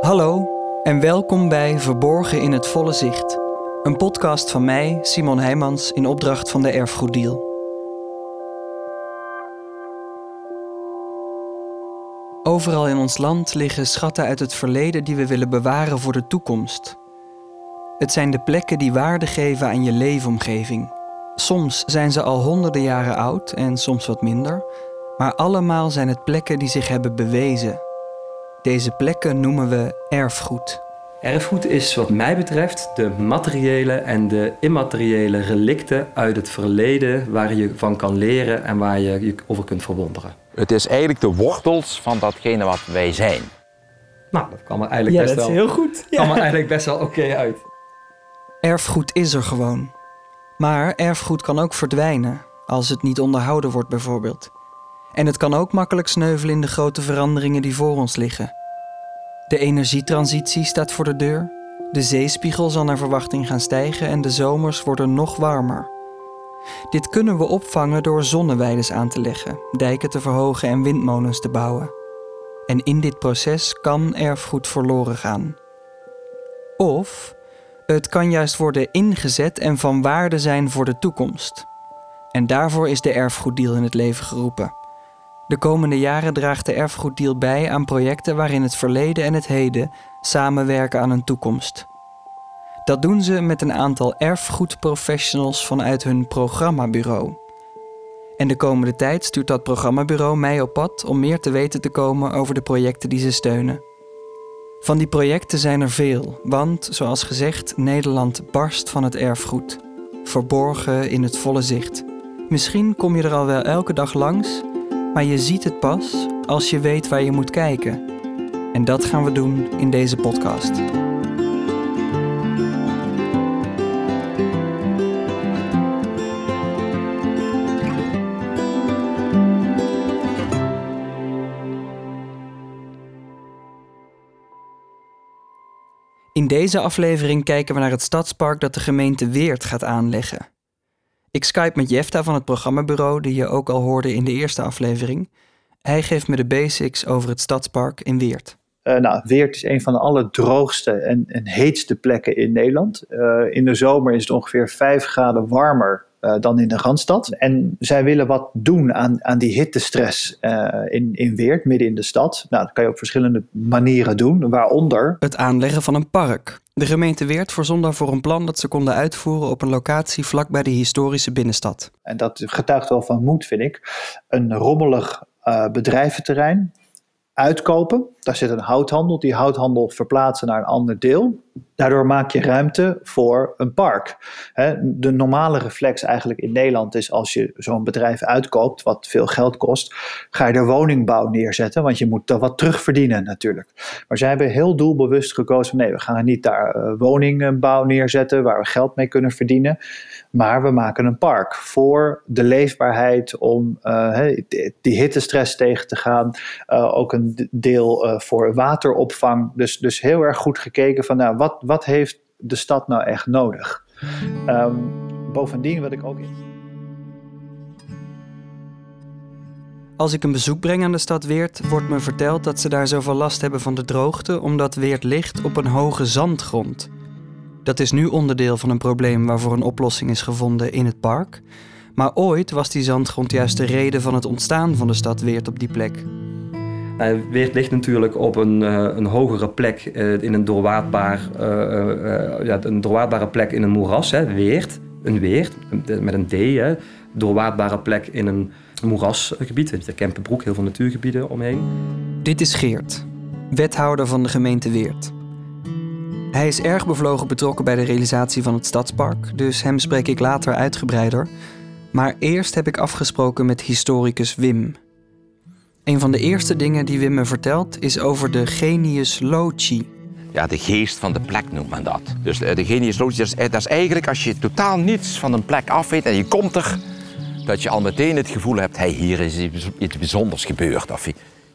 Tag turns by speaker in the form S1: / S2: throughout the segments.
S1: Hallo en welkom bij Verborgen in het Volle Zicht. Een podcast van mij, Simon Heijmans, in opdracht van de Erfgoeddeal. Overal in ons land liggen schatten uit het verleden die we willen bewaren voor de toekomst. Het zijn de plekken die waarde geven aan je leefomgeving. Soms zijn ze al honderden jaren oud en soms wat minder, maar allemaal zijn het plekken die zich hebben bewezen. Deze plekken noemen we erfgoed.
S2: Erfgoed is wat mij betreft de materiële en de immateriële relicten uit het verleden waar je van kan leren en waar je je over kunt verwonderen.
S3: Het is eigenlijk de wortels van datgene wat wij zijn.
S2: Nou, dat kwam er eigenlijk best wel.
S1: heel goed.
S2: kwam er eigenlijk best wel oké uit.
S1: Erfgoed is er gewoon. Maar erfgoed kan ook verdwijnen, als het niet onderhouden wordt bijvoorbeeld. En het kan ook makkelijk sneuvelen in de grote veranderingen die voor ons liggen. De energietransitie staat voor de deur. De zeespiegel zal naar verwachting gaan stijgen en de zomers worden nog warmer. Dit kunnen we opvangen door zonneweides aan te leggen, dijken te verhogen en windmolens te bouwen. En in dit proces kan erfgoed verloren gaan. Of het kan juist worden ingezet en van waarde zijn voor de toekomst. En daarvoor is de erfgoeddeal in het leven geroepen. De komende jaren draagt de erfgoeddeal bij aan projecten waarin het verleden en het heden samenwerken aan een toekomst. Dat doen ze met een aantal erfgoedprofessionals vanuit hun programmabureau. En de komende tijd stuurt dat programmabureau mij op pad om meer te weten te komen over de projecten die ze steunen. Van die projecten zijn er veel, want zoals gezegd, Nederland barst van het erfgoed. Verborgen in het volle zicht. Misschien kom je er al wel elke dag langs, maar je ziet het pas als je weet waar je moet kijken. En dat gaan we doen in deze podcast. In deze aflevering kijken we naar het stadspark dat de gemeente Weert gaat aanleggen. Ik skype met Jefta van het programmabureau, die je ook al hoorde in de eerste aflevering. Hij geeft me de basics over het stadspark in Weert.
S4: Uh, nou, Weert is een van de allerdroogste en, en heetste plekken in Nederland. Uh, in de zomer is het ongeveer 5 graden warmer uh, dan in de Randstad. En zij willen wat doen aan, aan die hittestress in, in Weert, midden in de stad. Nou, dat kan je op verschillende manieren doen, waaronder...
S1: Het aanleggen van een park. De gemeente Weert voorzond daarvoor een plan dat ze konden uitvoeren op een locatie vlakbij de historische binnenstad.
S4: En dat getuigt wel van moed, vind ik. Een rommelig bedrijventerrein uitkopen. Daar zit een houthandel. Die houthandel verplaatsen naar een ander deel. Daardoor maak je ruimte voor een park. De normale reflex eigenlijk in Nederland is als je zo'n bedrijf uitkoopt, wat veel geld kost, ga je er woningbouw neerzetten, want je moet er wat terugverdienen natuurlijk. Maar zij hebben heel doelbewust gekozen nee, we gaan niet daar eh, woningbouw neerzetten waar we geld mee kunnen verdienen. Maar we maken een park voor de leefbaarheid om uh, die hittestress tegen te gaan. Uh, ook een deel uh, voor wateropvang. Dus, dus heel erg goed gekeken van nou, wat, wat heeft de stad nou echt nodig? Um, bovendien wat ik ook.
S1: Als ik een bezoek breng aan de stad Weert, wordt me verteld dat ze daar zoveel last hebben van de droogte omdat Weert ligt op een hoge zandgrond. Dat is nu onderdeel van een probleem waarvoor een oplossing is gevonden in het park. Maar ooit was die zandgrond juist de reden van het ontstaan van de stad Weert op die plek.
S2: Uh, Weert ligt natuurlijk op een, uh, een hogere plek uh, in een, doorwaadbaar, ja, een doorwaadbare plek in een moeras. Hè. Weert, een weert, met een D. Hè. Doorwaadbare plek in een moerasgebied. De Kempenbroek, heel veel natuurgebieden omheen.
S1: Dit is Geert, wethouder van de gemeente Weert. Hij is erg bevlogen betrokken bij de realisatie van het stadspark, dus hem spreek ik later uitgebreider. Maar eerst heb ik afgesproken met historicus Wim. Een van de eerste dingen die Wim me vertelt is over de genius loci.
S3: Ja, de geest van de plek noemt men dat. Dus de, de genius loci, dat is, dat is eigenlijk als je totaal niets van een plek af weet en je komt er, dat je al meteen het gevoel hebt, hey, hier is iets bijzonders gebeurd. Of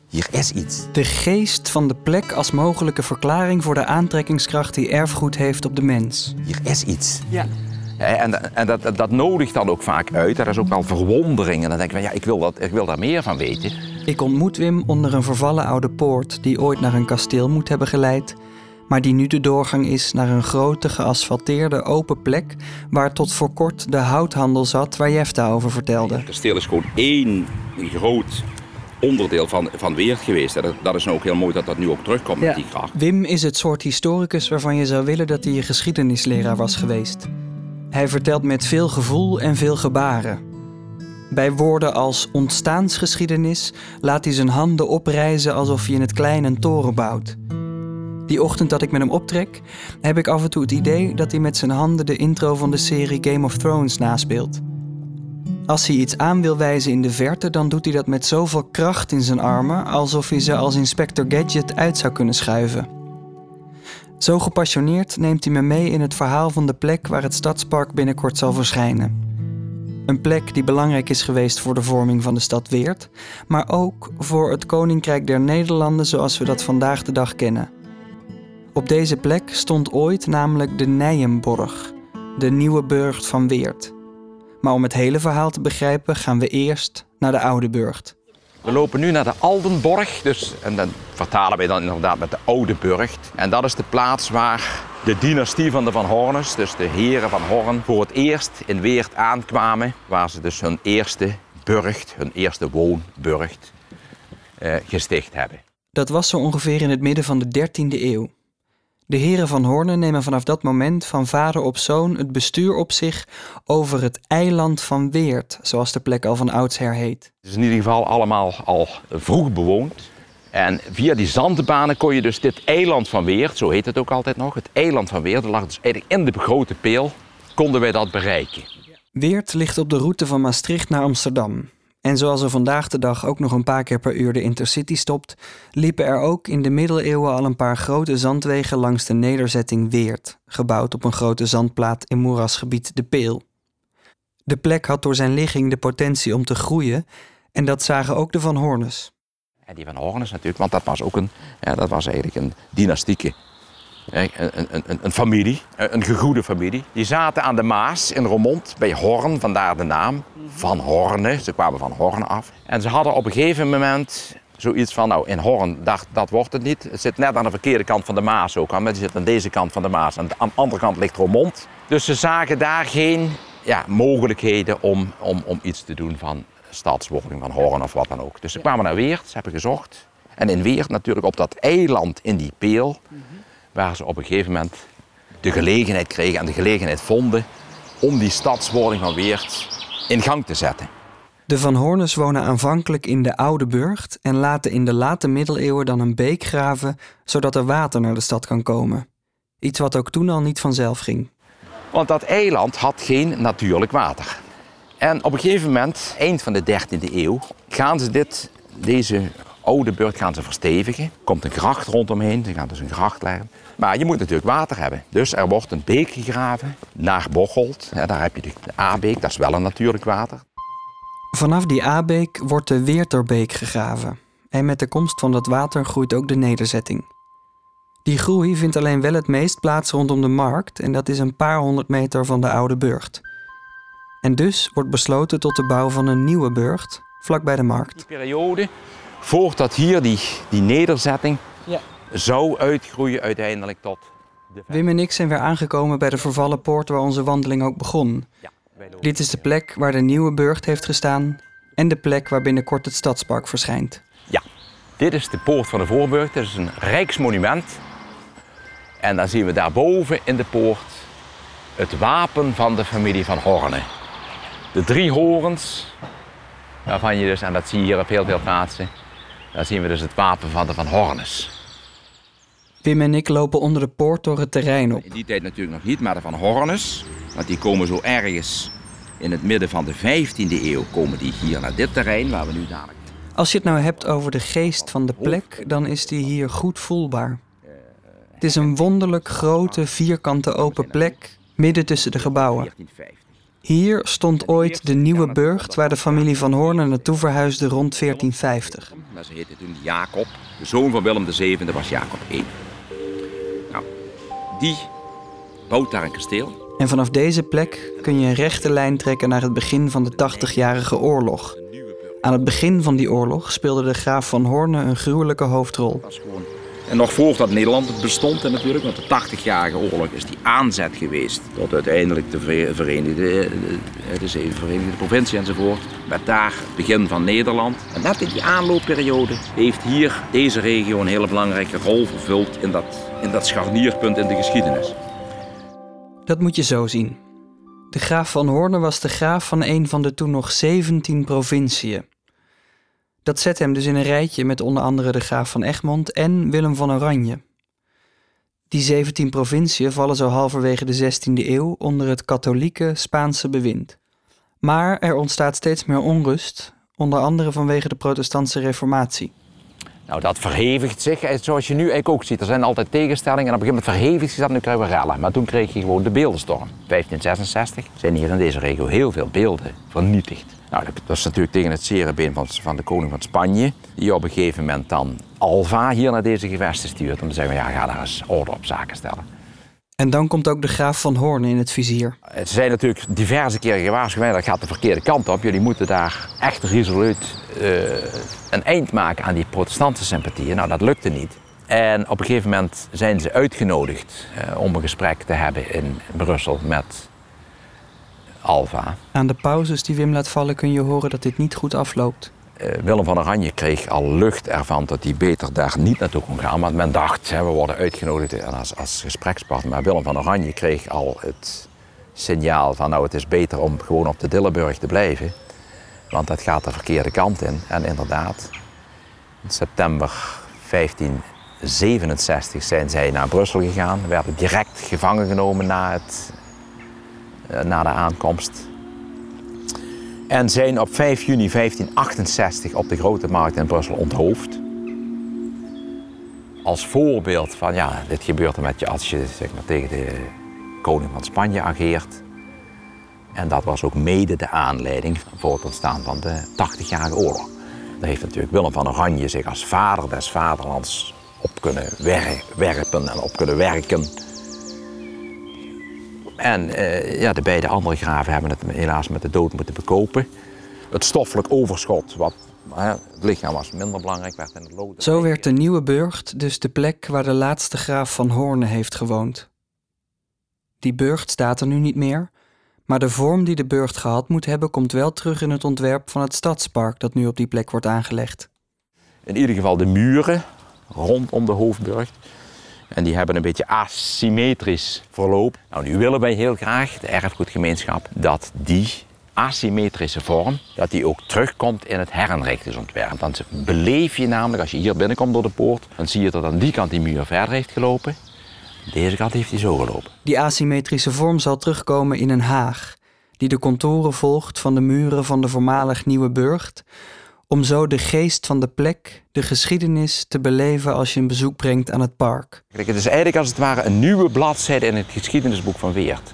S3: hier is iets.
S1: De geest van de plek als mogelijke verklaring voor de aantrekkingskracht die erfgoed heeft op de mens.
S3: Hier is iets. Ja. En, en dat, dat, nodigt dan ook vaak uit. Er is ook wel verwondering. En dan denk ik, ja, ik wil, dat, ik wil daar meer van weten.
S1: Ik ontmoet Wim onder een vervallen oude poort die ooit naar een kasteel moet hebben geleid, maar die nu de doorgang is naar een grote geasfalteerde open plek waar tot voor kort de houthandel zat waar Jefta over vertelde.
S3: Het kasteel is gewoon één groot onderdeel van, van Weert geweest. En dat, dat is nou ook heel mooi dat dat nu ook terugkomt met die gracht.
S1: Wim is het soort historicus waarvan je zou willen dat hij je geschiedenisleraar was geweest. Hij vertelt met veel gevoel en veel gebaren. Bij woorden als ontstaansgeschiedenis laat hij zijn handen oprijzen alsof hij in het klein een toren bouwt. Die ochtend dat ik met hem optrek, heb ik af en toe het idee dat hij met zijn handen de intro van de serie Game of Thrones naspeelt. Als hij iets aan wil wijzen in de verte, dan doet hij dat met zoveel kracht in zijn armen, alsof hij ze als Inspector Gadget uit zou kunnen schuiven. Zo gepassioneerd neemt hij me mee in het verhaal van de plek waar het stadspark binnenkort zal verschijnen. Een plek die belangrijk is geweest voor de vorming van de stad Weert, maar ook voor het Koninkrijk der Nederlanden zoals we dat vandaag de dag kennen. Op deze plek stond ooit namelijk de Nijenborg, de nieuwe burcht van Weert. Maar om het hele verhaal te begrijpen gaan we eerst naar de oude burcht.
S3: We lopen nu naar de Aldenborg, dus, en dan vertalen wij dan inderdaad met de Oude Burgt. En dat is de plaats waar de dynastie van de Van Hornes, dus de heren van Horn, voor het eerst in Weert aankwamen. Waar ze dus hun eerste burcht, hun eerste woonburcht, eh, gesticht hebben.
S1: Dat was zo ongeveer in het midden van de 13e eeuw. De heren van Horne nemen vanaf dat moment van vader op zoon het bestuur op zich over het eiland van Weert, zoals de plek al van oudsher heet.
S3: Het is in ieder geval allemaal al vroeg bewoond. En via die zandbanen kon je dus dit eiland van Weert, zo heet het ook altijd nog, het eiland van Weert, dat lag dus eigenlijk in de grote peel, konden wij dat bereiken.
S1: Weert ligt op de route van Maastricht naar Amsterdam. En zoals er vandaag de dag ook nog een paar keer per uur de Intercity stopt, liepen er ook in de middeleeuwen al een paar grote zandwegen langs de nederzetting Weert, gebouwd op een grote zandplaat in moerasgebied De Peel. De plek had door zijn ligging de potentie om te groeien en dat zagen ook de Van Hornes.
S3: En die Van Hornes natuurlijk, want dat was ook een, ja, dat was eigenlijk een dynastieke een, een, een, familie, een gegoede familie. Die zaten aan de Maas in Romont bij Horn, vandaar de naam. Van Horne, ze kwamen van Horn af. En ze hadden op een gegeven moment zoiets van, nou in Horn, dat, dat wordt het niet. Het zit net aan de verkeerde kant van de Maas ook. Het zit aan deze kant van de Maas. En aan de andere kant ligt Romont. Dus ze zagen daar geen ja, mogelijkheden om, om, om iets te doen van stadswording van Horn of wat dan ook. Dus ze kwamen naar Weert, ze hebben gezocht. En in Weert natuurlijk op dat eiland in die peel waar ze op een gegeven moment de gelegenheid kregen en de gelegenheid vonden om die stadswording van Weert in gang te zetten.
S1: De Van Hornes wonen aanvankelijk in de Oude Burgt en laten in de late middeleeuwen dan een beek graven zodat er water naar de stad kan komen. Iets wat ook toen al niet vanzelf ging.
S3: Want dat eiland had geen natuurlijk water. En op een gegeven moment, eind van de 13e eeuw, gaan ze dit, deze oude burcht gaan ze verstevigen. Komt een gracht rondomheen, ze gaan dus een gracht leggen. Maar je moet natuurlijk water hebben. Dus er wordt een beek gegraven naar Bocholt. daar heb je de A-beek, dat is wel een natuurlijk water.
S1: Vanaf die A-beek wordt de Weerterbeek gegraven. En met de komst van dat water groeit ook de nederzetting. Die groei vindt alleen wel het meest plaats rondom de markt en dat is een paar honderd meter van de oude burcht. En dus wordt besloten tot de bouw van een nieuwe burcht vlakbij de markt.
S3: Die periode, voordat hier die, die nederzetting ja zou uitgroeien uiteindelijk tot...
S1: De Wim en ik zijn weer aangekomen bij de vervallen poort waar onze wandeling ook begon. Ja, Dit is de plek waar de nieuwe burcht heeft gestaan en de plek waar binnenkort het stadspark verschijnt.
S3: Ja, dit is de poort van de Voorburg. Dit is een rijksmonument. En dan zien we daarboven in de poort het wapen van de familie van Horne. De drie horens, waarvan je dus, en dat zie je hier op heel veel plaatsen, daar zien we dus het wapen van de Van Hornes.
S1: Wim en ik lopen onder de poort door het terrein op.
S3: In die tijd natuurlijk nog niet, maar de Van Hornes. Want die komen zo ergens in het midden van de 15e eeuw komen die hier naar dit terrein waar we nu dadelijk...
S1: Als je het nou hebt over de geest van de plek, dan is die hier goed voelbaar. Het is een wonderlijk grote, vierkante open plek midden tussen de gebouwen. Hier stond ooit de nieuwe burcht waar de familie van Hoorn naartoe verhuisde rond 1450.
S3: Ze heette toen Jacob. De zoon van Willem VII was Jacob I die bouwt daar een kasteel.
S1: En vanaf deze plek kun je een rechte lijn trekken naar het begin van de 80-jarige oorlog. Aan het begin van die oorlog speelde de graaf van Hoorne een gruwelijke hoofdrol.
S3: En nog voordat Nederland bestond natuurlijk, want de 80-jarige oorlog is die aanzet geweest tot uiteindelijk de Verenigde, eh, de Verenigde Provincie enzovoort. Met daar het begin van Nederland. En net in die aanloopperiode heeft hier deze regio een hele belangrijke rol vervuld in dat, in dat scharnierpunt in de geschiedenis.
S1: Dat moet je zo zien. De graaf van Hoorne was de graaf van een van de toen nog 17 provinciën. Dat zet hem dus in een rijtje met onder andere de graaf van Egmond en Willem van Oranje. Die 17 provinciën vallen zo halverwege de 16e eeuw onder het katholieke Spaanse bewind. Maar er ontstaat steeds meer onrust, onder andere vanwege de protestantse reformatie.
S3: Nou, dat verhevigt zich, zoals je nu eigenlijk ook ziet. Er zijn altijd tegenstellingen en op een gegeven moment verhevigt zich dat, nu krijgen we rellen. Maar toen kreeg je gewoon de beeldenstorm. 1566 zijn hier in deze regio heel veel beelden vernietigd. Nou, dat is natuurlijk tegen het zere been van, van de koning van Spanje. Die op een gegeven moment dan Alva hier naar deze gewesten stuurt. Om te zeggen, ja, ga daar eens orde op zaken stellen.
S1: En dan komt ook de graaf van Hoorn in het vizier.
S3: Het zijn natuurlijk diverse keren gewaarschuwd. Dat gaat de verkeerde kant op. Jullie moeten daar echt resoluut uh, een eind maken aan die protestantse sympathieën. Nou, dat lukte niet. En op een gegeven moment zijn ze uitgenodigd uh, om een gesprek te hebben in Brussel met Alva.
S1: Aan de pauzes die Wim laat vallen kun je horen dat dit niet goed afloopt.
S3: Uh, Willem van Oranje kreeg al lucht ervan dat hij beter daar niet naartoe kon gaan. Want men dacht, hè, we worden uitgenodigd als, als gesprekspartner. Maar Willem van Oranje kreeg al het signaal van nou het is beter om gewoon op de Dillenburg te blijven. Want dat gaat de verkeerde kant in. En inderdaad, in september 1567 zijn zij naar Brussel gegaan. Werden direct gevangen genomen na, het, eh, na de aankomst. En zijn op 5 juni 1568 op de Grote Markt in Brussel onthoofd. Als voorbeeld van, ja, dit gebeurt er met je als je zeg maar, tegen de koning van Spanje ageert. En dat was ook mede de aanleiding voor het ontstaan van de 80-jarige oorlog. Daar heeft natuurlijk Willem van Oranje zich als vader des vaderlands op kunnen werpen en op kunnen werken. En eh, ja, de beide andere graven hebben het helaas met de dood moeten bekopen. Het stoffelijk overschot, wat het lichaam was minder belangrijk, werd in het lood.
S1: Zo werd de Nieuwe Burgt dus de plek waar de laatste graaf van Hoorne heeft gewoond. Die burcht staat er nu niet meer, maar de vorm die de burcht gehad moet hebben, komt wel terug in het ontwerp van het stadspark dat nu op die plek wordt aangelegd.
S3: In ieder geval de muren rondom de hoofdburcht. En die hebben een beetje asymmetrisch verloop. Nou, nu willen wij heel graag, de erfgoedgemeenschap, dat die asymmetrische vorm, dat die ook terugkomt in het herinrichtingsontwerp. Dan beleef je namelijk, als je hier binnenkomt door de poort, dan zie je dat aan die kant die muur verder heeft gelopen. Deze kant heeft hij zo gelopen.
S1: Die asymmetrische vorm zal terugkomen in een haag, die de contouren volgt van de muren van de voormalig Nieuwe Burgt, om zo de geest van de plek, de geschiedenis, te beleven als je een bezoek brengt aan het park.
S3: Kijk, het is eigenlijk als het ware een nieuwe bladzijde in het geschiedenisboek van Weert.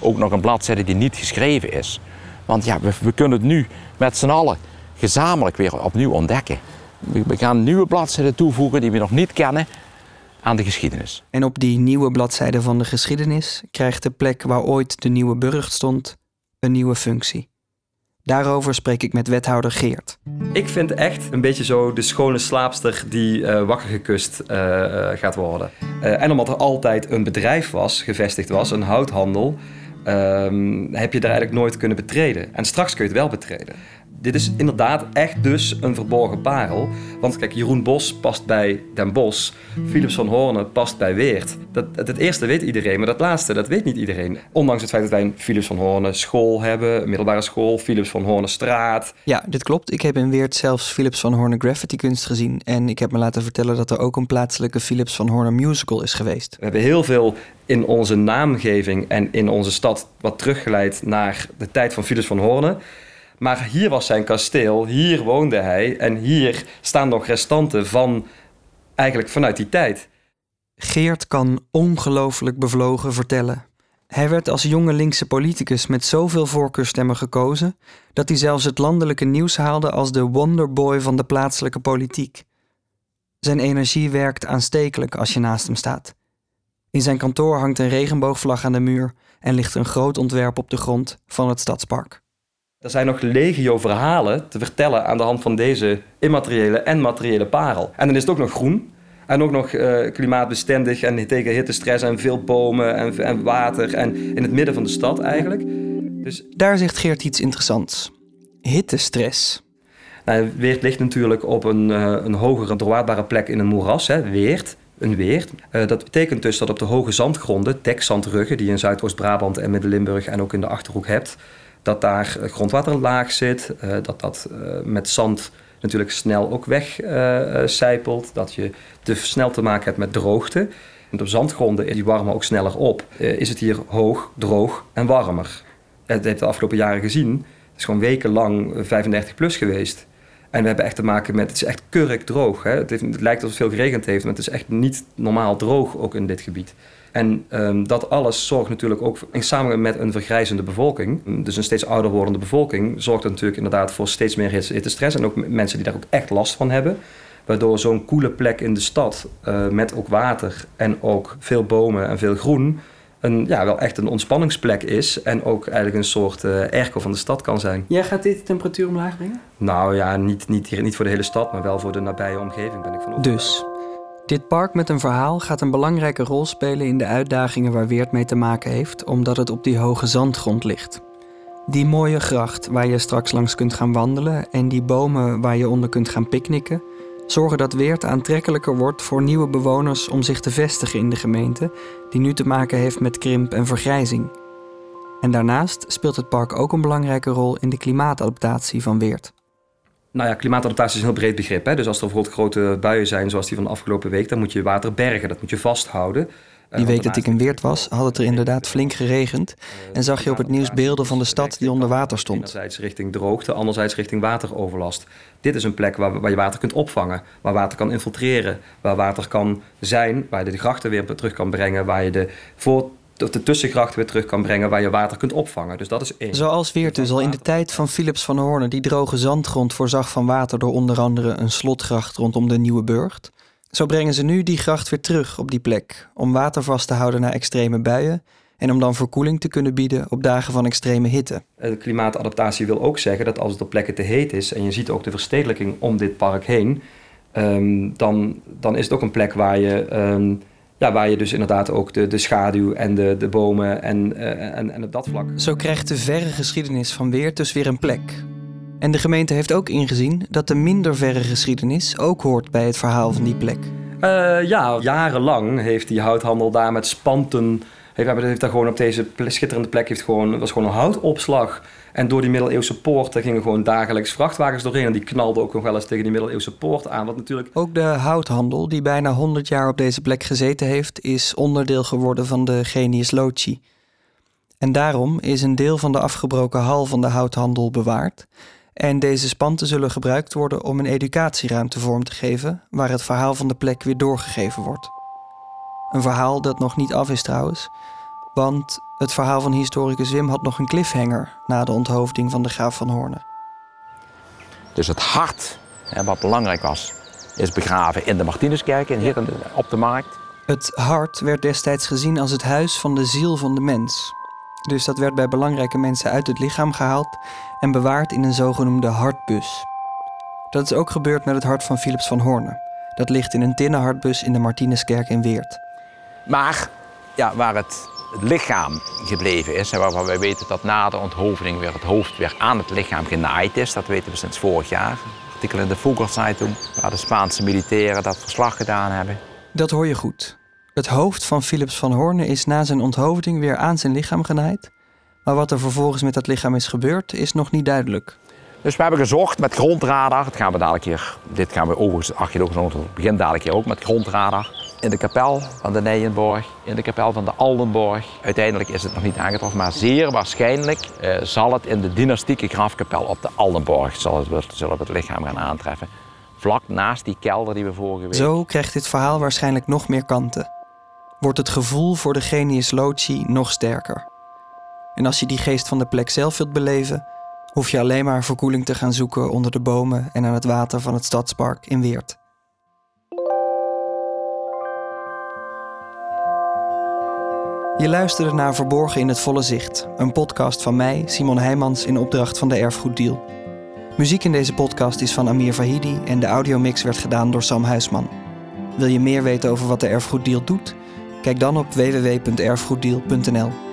S3: Ook nog een bladzijde die niet geschreven is. Want ja, we, we kunnen het nu met z'n allen gezamenlijk weer opnieuw ontdekken. We gaan nieuwe bladzijden toevoegen die we nog niet kennen aan de geschiedenis.
S1: En op die nieuwe bladzijde van de geschiedenis krijgt de plek waar ooit de nieuwe burcht stond een nieuwe functie. Daarover spreek ik met wethouder Geert.
S2: Ik vind echt een beetje zo de schone slaapster die uh, wakker gekust uh, gaat worden. Uh, en omdat er altijd een bedrijf was, gevestigd was, een houthandel, ehm, heb je daar eigenlijk nooit kunnen betreden. En straks kun je het wel betreden dit is inderdaad echt dus een verborgen parel. Want kijk, Jeroen Bos past bij Den Bos. Philips van Hoorne past bij Weert. Dat, het eerste weet iedereen, maar dat laatste, dat weet niet iedereen. Ondanks het feit dat wij een Philips van Hoorne school hebben, een middelbare school, Philips van Hoorne straat.
S1: Ja, dit klopt. Ik heb in Weert zelfs Philips van Hoorne graffiti kunst gezien. En ik heb me laten vertellen dat er ook een plaatselijke Philips van Hoorne musical is geweest.
S2: We hebben heel veel in onze naamgeving en in onze stad wat teruggeleid naar de tijd van Philips van Hoorne. Maar hier was zijn kasteel, hier woonde hij en hier staan nog restanten van eigenlijk vanuit die tijd.
S1: Geert kan ongelooflijk bevlogen vertellen. Hij werd als jonge linkse politicus met zoveel voorkeurstemmen gekozen dat hij zelfs het landelijke nieuws haalde als de wonderboy van de plaatselijke politiek. Zijn energie werkt aanstekelijk als je naast hem staat. In zijn kantoor hangt een regenboogvlag aan de muur en ligt een groot ontwerp op de grond van het stadspark.
S2: Er zijn nog legio verhalen te vertellen aan de hand van deze immateriële en materiële parel. En dan is het ook nog groen. En ook nog uh, klimaatbestendig en tegen hittestress en veel bomen en, en water. En in het midden van de stad eigenlijk.
S1: Dus... Daar zegt Geert iets interessants. Hittestress.
S2: Nou, Weert ligt natuurlijk op een, uh, een hogere doorwaadbare plek in een moeras. Hè. Weert, een weert. Uh, dat betekent dus dat op de hoge zandgronden, dekzandruggen... die je in Zuidoost-Brabant en Midden-Limburg en ook in de Achterhoek hebt... dat daar grondwater laag zit, uh, dat dat met zand natuurlijk snel ook wegcijpelt. dat je te snel te maken hebt met droogte. En op zandgronden die warmen ook sneller op. is het hier hoog, droog en warmer. Het heeft de afgelopen jaren gezien. Het is gewoon wekenlang 35 plus geweest. En we hebben echt te maken met, het is echt kurk droog. Hè? Het, lijkt alsof het veel geregend heeft, maar het is echt niet normaal droog ook in dit gebied. En um, dat alles zorgt natuurlijk ook, in samen met een vergrijzende bevolking, dus een steeds ouder wordende bevolking, zorgt er natuurlijk inderdaad voor steeds meer hittestress en ook mensen die daar ook echt last van hebben. Waardoor zo'n koele plek in de stad, uh, met ook water en ook veel bomen en veel groen, een, ja, wel echt een ontspanningsplek is. En ook eigenlijk een soort uh, airco van de stad kan zijn.
S1: Jij gaat dit de temperatuur omlaag brengen?
S2: Nou ja, niet, niet, hier, niet voor de hele stad, maar wel voor de nabije omgeving ben ik van
S1: Dus, dit park met een verhaal gaat een belangrijke rol spelen in de uitdagingen waar Weert mee te maken heeft, omdat het op die hoge zandgrond ligt. Die mooie gracht waar je straks langs kunt gaan wandelen en die bomen waar je onder kunt gaan picknicken, zorgen dat Weert aantrekkelijker wordt voor nieuwe bewoners om zich te vestigen in de gemeente, die nu te maken heeft met krimp en vergrijzing. En daarnaast speelt het park ook een belangrijke rol in de klimaatadaptatie van Weert.
S2: Nou ja, klimaatadaptatie is een heel breed begrip. Hè? Dus als er bijvoorbeeld grote buien zijn, zoals die van de afgelopen week, dan moet je water bergen, dat moet je vasthouden.
S1: Die week dat ik in Weert was, had het er inderdaad flink geregend. En zag je op het nieuws beelden van de stad die onder water stond.
S2: Enerzijds richting droogte, anderzijds richting wateroverlast. Dit is een plek waar, waar je water kunt opvangen, waar water kan infiltreren, waar water kan zijn, waar je de grachten weer terug kan brengen, waar je de voor de tussengrachten weer terug kan brengen waar je water kunt opvangen. Dus dat is één.
S1: Zoals Weert dus al in de tijd van Philips van Hoorn die droge zandgrond voorzag van water door onder andere een slotgracht rondom de Nieuwe Burgt. Zo brengen ze nu die gracht weer terug op die plek om water vast te houden na extreme buien en om dan verkoeling te kunnen bieden op dagen van extreme hitte.
S2: De klimaatadaptatie wil ook zeggen dat als het op plekken te heet is en je ziet ook de verstedelijking om dit park heen, um, dan, dan is het ook een plek waar je, um, ja, waar je dus inderdaad ook de, de schaduw en de, de bomen en, uh, en, en op dat vlak.
S1: Zo krijgt de verre geschiedenis van Weert dus weer een plek. En de gemeente heeft ook ingezien dat de minder verre geschiedenis ook hoort bij het verhaal van die plek.
S2: Uh, ja, jarenlang heeft die houthandel daar met spanten. Heeft, heeft daar gewoon op deze schitterende plek heeft gewoon, was gewoon een houtopslag. En door die middeleeuwse poort gingen gewoon dagelijks vrachtwagens doorheen. En die knalden ook nog wel eens tegen die middeleeuwse poort aan. Wat natuurlijk...
S1: Ook de houthandel, die bijna 100 jaar op deze plek gezeten heeft, is onderdeel geworden van de Genius Loci. En daarom is een deel van de afgebroken hal van de houthandel bewaard. En deze spanten zullen gebruikt worden om een educatieruimte vorm te geven, waar het verhaal van de plek weer doorgegeven wordt. Een verhaal dat nog niet af is trouwens, want het verhaal van historicus Wim had nog een cliffhanger na de onthoofding van de graaf van Hoorne.
S3: Dus het hart, wat belangrijk was, is begraven in de Martinuskerk, hier op de markt.
S1: Het hart werd destijds gezien als het huis van de ziel van de mens. Dus dat werd bij belangrijke mensen uit het lichaam gehaald en bewaard in een zogenoemde hartbus. Dat is ook gebeurd met het hart van Philips van Hoorne. Dat ligt in een tinnen hartbus in de Martinuskerk in Weert.
S3: Maar ja, waar het, lichaam gebleven is, en waarvan wij weten dat na de onthoofding weer het hoofd weer aan het lichaam genaaid is, dat weten we sinds vorig jaar. Artikel in de Vogelzeitung, waar de Spaanse militairen dat verslag gedaan hebben.
S1: Dat hoor je goed. Het hoofd van Philips van Hoorne is na zijn onthoofding weer aan zijn lichaam genaaid. Maar wat er vervolgens met dat lichaam is gebeurd, is nog niet duidelijk.
S3: Dus we hebben gezocht met grondradar. Dat gaan we dadelijk hier. Dit gaan we overigens archeologisch begin dadelijk hier ook met grondradar. In de kapel van de Nijenborg, in de kapel van de Aldenborg. Uiteindelijk is het nog niet aangetroffen, maar zeer waarschijnlijk eh, zal het in de dynastieke grafkapel op de Aldenborg zal het, zullen we het lichaam gaan aantreffen. Vlak naast die kelder die we vorige week.
S1: Zo krijgt dit verhaal waarschijnlijk nog meer kanten. Wordt het gevoel voor de genius loci nog sterker. En als je die geest van de plek zelf wilt beleven, hoef je alleen maar verkoeling te gaan zoeken onder de bomen en aan het water van het stadspark in Weert. Je luisterde naar Verborgen in het Volle Zicht, een podcast van mij, Simon Heijmans, in opdracht van de Erfgoeddeal. Muziek in deze podcast is van Amir Vahidi en de audiomix werd gedaan door Sam Huisman. Wil je meer weten over wat de Erfgoeddeal doet? Kijk dan op www.erfgoeddeal.nl.